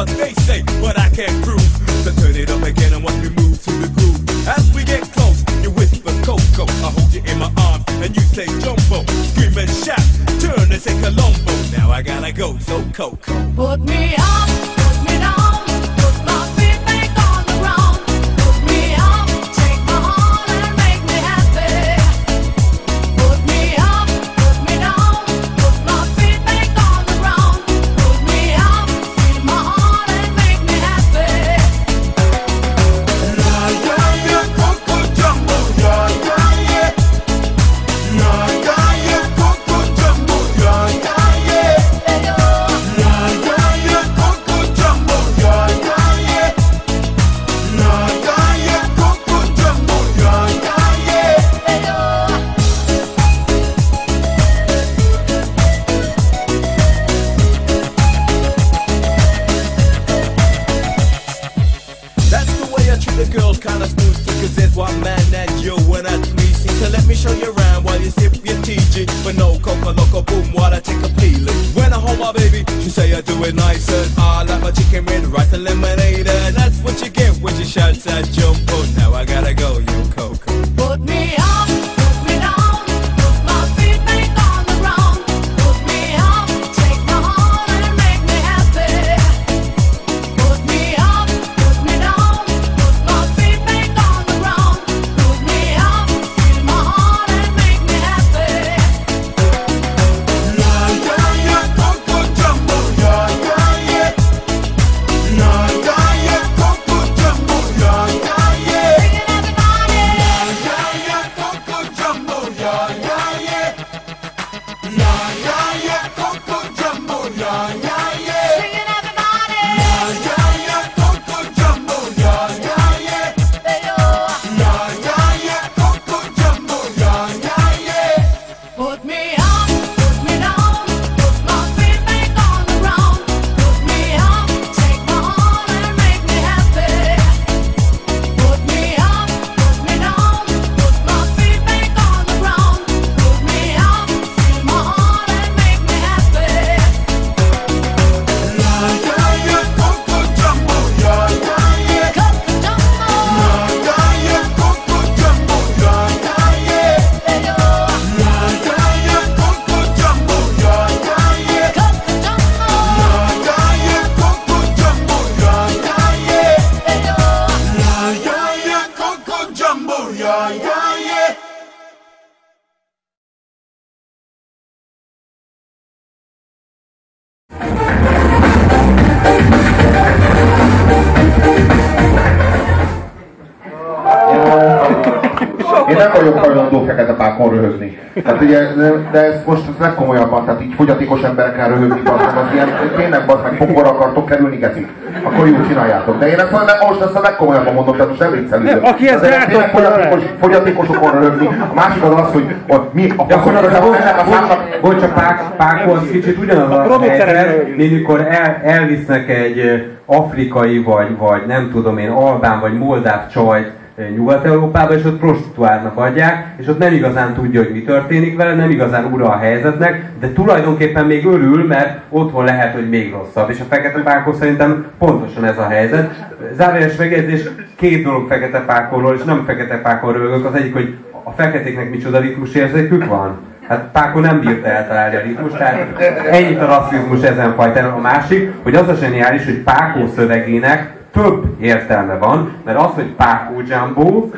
What they say, but I can't prove. So turn it up again and watch me move to the groove. As we get close, you whisper Coco. I hold you in my arms and you say Jumbo. Scream and shout, turn and say Colombo. Now I gotta go, so Coco. Put me up, do it nice And I like my chicken red rice and lemonade. And that's what you get when she shouts at jumbo Én nem vagyok hajlandó fekete pákon röhögni. Tehát ugye, de, de ez most ez legkomolyabban, tehát így fogyatékos emberekkel röhögni, bazd meg, az ilyen, tényleg bazd meg, pokor akartok kerülni, geci. Akkor jó, csináljátok. De én ezt a- most ezt a legkomolyabban mondom, tehát most nem viccelődök. Nem, aki ezt Tehát látott, tényleg fogyatékos, fogyatékosokon röhögni. A másik az az, hogy a, mi a Gyakorlatilag, ennek a számnak, bocs, a pák, pákó az kicsit ugyanaz a, producerek helyzet, mint mikor el, elvisznek egy afrikai, vagy, vagy nem tudom én, albán, vagy moldáv csajt Nyugat-Európába, és ott prostituáltnak adják, és ott nem igazán tudja, hogy mi történik vele, nem igazán ura a helyzetnek, de tulajdonképpen még örül, mert otthon lehet, hogy még rosszabb. És a fekete pákó szerintem pontosan ez a helyzet. Zárójeles megjegyzés, két dolog fekete pákóról, és nem fekete pákon rögök. Az egyik, hogy a feketéknek micsoda ritmusérzékük van. Hát Páko nem bírta eltalálni a ritmus, tehát ennyit a rasszizmus ezen fajtán. A másik, hogy az a zseniális, hogy Pákó szövegének több értelme van, mert az, hogy Pákó Jumbo,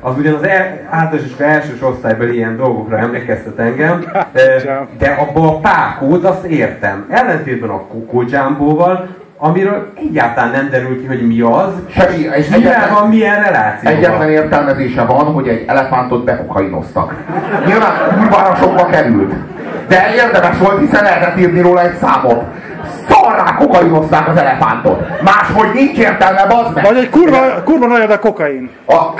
az ugyan az el, általános és elsős osztályban ilyen dolgokra emlékeztet engem, de, de abban a Pákót azt értem. Ellentétben a Coco Jumbo-val, amiről egyáltalán nem derül ki, hogy mi az, Semmi, és mivel egyetlen- van milyen reláció. Egyetlen értelmezése van, hogy egy elefántot bekokainoztak. Nyilván kurvára sokba került. De érdemes volt, hiszen lehetett írni róla egy számot. Szarrá kokainozták az elefántot. Máshogy nincs értelme, bazd meg. Vagy egy kurva, kurva nagy a kokain. A, a,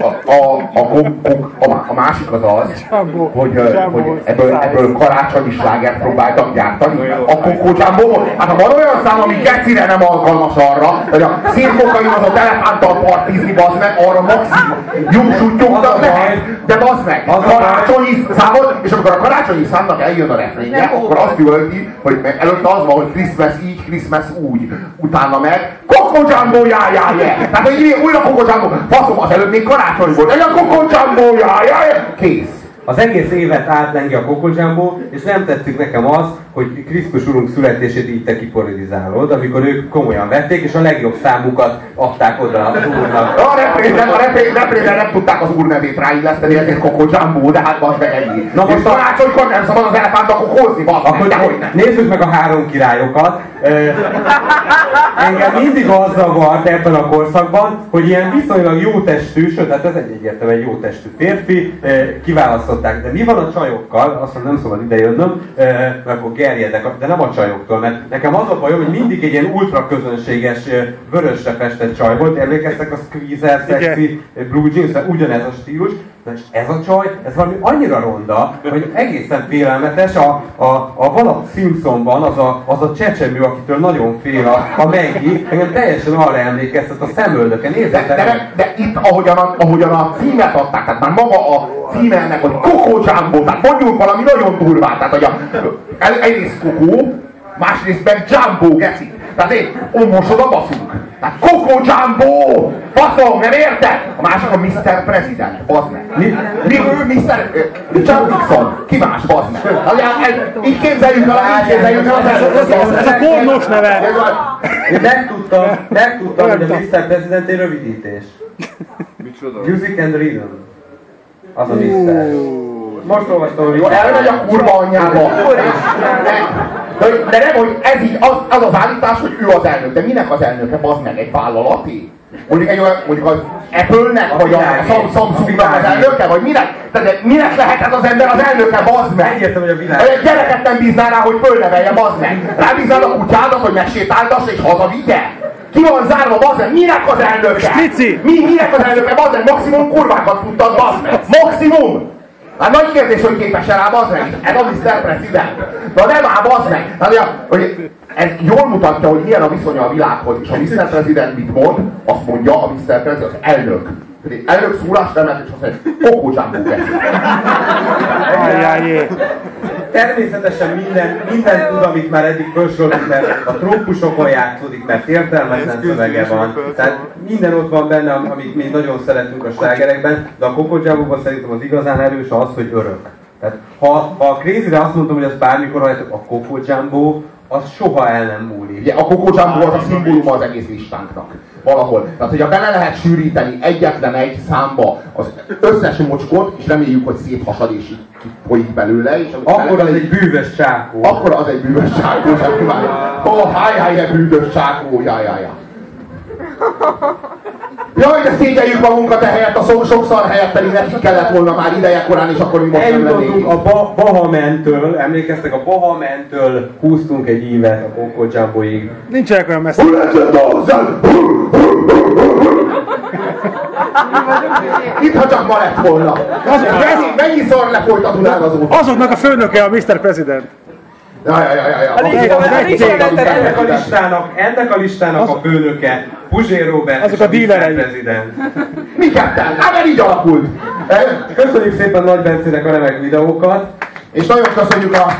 a, a, a, a, má- a másik az az, Jumbo. hogy, Jumbo hogy ebből, ebből karácsonyi slágert próbáltak gyártani. A Jumbo, hát ha van olyan szám, ami gecire nem alkalmas arra, hogy a színkokainozott elefánttal partizni, bazd meg, arra maximum jungsútyogtak lehet, de bazd meg, a karácsonyi számot, és amikor a karácsonyi számnak eljön a refrénje, akkor azt ki, hogy előtte az van, hogy Christmas így, Christmas úgy. Utána meg Coco Jumbo, já, já, já. Tehát, hogy újra Coco Jumbo. Faszom, az előbb még karácsony volt. Egy a Coco Jumbo, já, já, já. Kész. Az egész évet átlengi a Jumbo, és nem tetszik nekem az, hogy Krisztus Urunk születését így te kipolitizálod, amikor ők komolyan vették, és a legjobb számukat adták oda az úrnak. A refrénben, a refrénben nem tudták az úr nevét ráilleszteni, ezért Jumbo, de hát az meg ennyi. Na most a- karácsonykor nem szabad az elefántnak kokózni, bazd meg, nézzük meg a három királyokat. Engem mindig az zavart ebben a korszakban, hogy ilyen viszonylag jó testű, sőt, hát ez egy egyértelműen jó testű férfi, kiválasztották. De mi van a csajokkal? Azt mondom, nem szabad idejönnöm, ö, mert akkor gerjedek, de nem a csajoktól, mert nekem az a bajom, hogy mindig egy ilyen ultra közönséges vörösre festett csaj volt. Emlékeztek a Squeezer, sexy blue jeans, ugyanez a stílus. Na és ez a csaj, ez valami annyira ronda, hogy egészen félelmetes. A, a, a valak Simpsonban az a, az a csecsemő, akitől nagyon fél a, a Maggie, engem teljesen arra emlékeztet a szemöldöke. De, Nézzétek de, meg! de, itt, ahogyan a, ahogyan a címet adták, tehát már maga a címe ennek, hogy Coco Jumbo, tehát mondjunk valami nagyon durvát, tehát hogy a, egyrészt Coco, másrészt meg Jumbo, geci. Tehát én, ó, mosod a baszunk. Tehát Coco Jumbo! Faszom, nem érted? A másik a Mr. President, bazd meg. Mi, mi ő Mr. Richard Nixon? Ki más, bazd meg? Hát, Így képzeljük el, így képzeljük el az Ez, ez, ez a pornós neve. Ez a- Én megtudtam, megtudtam, hogy a Mr. President egy rövidítés. Music and Rhythm. Az a Mr. Most olvastam, hogy Jó, elmegy a kurva anyjába. De, de nem, hogy ez így, az, az az állítás, hogy ő az elnök. De minek az elnöke? Az meg egy vállalati? Mondjuk, egy olyan, mondjuk az Apple-nek, vagy a Sam- Samsung-nak az elnöke, vagy minek? Tehát de minek lehet ez az ember az elnöke, bazd meg? Egyértelmű, hogy a világ. Egy gyereket nem bíznál rá, hogy fölnevelje, bazd meg. Rábíznál a kutyádat, hogy megsétáltass és hazavigye? Ki van zárva, bazd meg? Minek az elnöke? Smici! Mi, minek az elnöke, bazd meg? Maximum kurvákat futtat, bazd meg. Maximum! Hát nagy kérdés, hogy képes rá, bazd meg. Ez a Mr. President. Na nem áll, bazd meg. Hát, hogy ez jól mutatja, hogy milyen a viszonya a világhoz. És a Mr. President mit mond? Azt mondja a Mr. President, az elnök. Pedig Elnök szólás nem lehet, és azt Jumbo Ajjájé. Természetesen minden, minden tud, amit már eddig felsorolunk, mert a trópusokon játszódik, mert értelmetlen szövege van. Tehát minden ott van benne, am- amit mi nagyon szeretünk a slágerekben, de a Jumbo-ban szerintem az igazán erős az, hogy örök. Tehát ha, ha a Crazy-re azt mondtam, hogy az bármikor halljátok, a Coco Jumbo, az soha el nem múlik. Ugye a Coco Jumbo az a szimbóluma az egész listánknak. Valahol. Tehát, hogyha bele lehet sűríteni egyetlen egy számba az összes mocskot, és reméljük, hogy szép hasadés folyik belőle, és Akkor az bele- egy bűvös csákó. akkor az egy bűvös csákó, sem. Ó, háj, háj, bűvös csákó, já, já, já. Jaj, de szégyeljük magunkat ehelyett, a sok, sokszor helyett pedig neki kellett volna már ideje korán, és akkor mi most Eljutottunk a ba- Bahamentől, emlékeztek, a Bahamentől húztunk egy ívet a Jumboig. Nincsenek olyan messze. Itt, ha csak ma lett volna. Mennyi, mennyiszor lefolytatod azóta? Azoknak a főnöke a Mr. President. Ja, ja, ja, ja, ja. egy cég. Ennek a listának, ennek a listának a főnöke Puzsér Robert Azok és a dílerei. Mi ketten? Hát mert így alakult. Eh, Köszönjük szépen Nagy Bencének a remek videókat. És nagyon köszönjük a...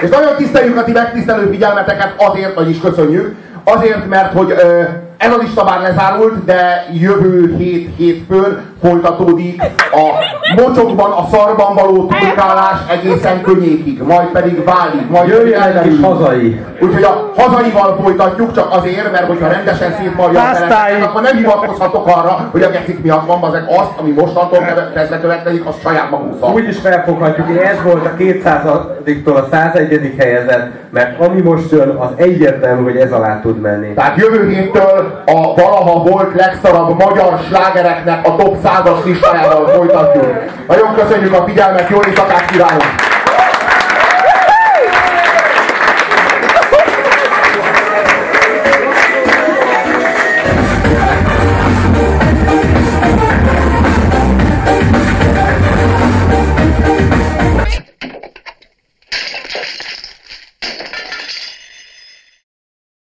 És nagyon tiszteljük a ti megtisztelő figyelmeteket, azért, vagyis köszönjük, azért, mert hogy ö, ez a lista már lezárult, de jövő hét hétfőn folytatódik a mocsokban, a szarban való turkálás egészen könnyékig, majd pedig válik, majd pedig Jöjjenek is hazai. Úgyhogy a hazaival folytatjuk, csak azért, mert hogyha rendesen szétmarja a Pásztáig. telepeket, akkor nem hivatkozhatok arra, hogy a gecik miatt van, azek azt, ami mostantól kezdve következik, az saját magunk szar. Úgy is felfoghatjuk, hogy ez volt a 200-tól a 101. helyezett, mert ami most jön, az egyértelmű, hogy ez alá tud menni. Tehát jövő héttől a valaha volt legszarabb magyar slágereknek a top 100-as listájával folytatjuk. Nagyon köszönjük a figyelmet, jó éjszakát kívánunk!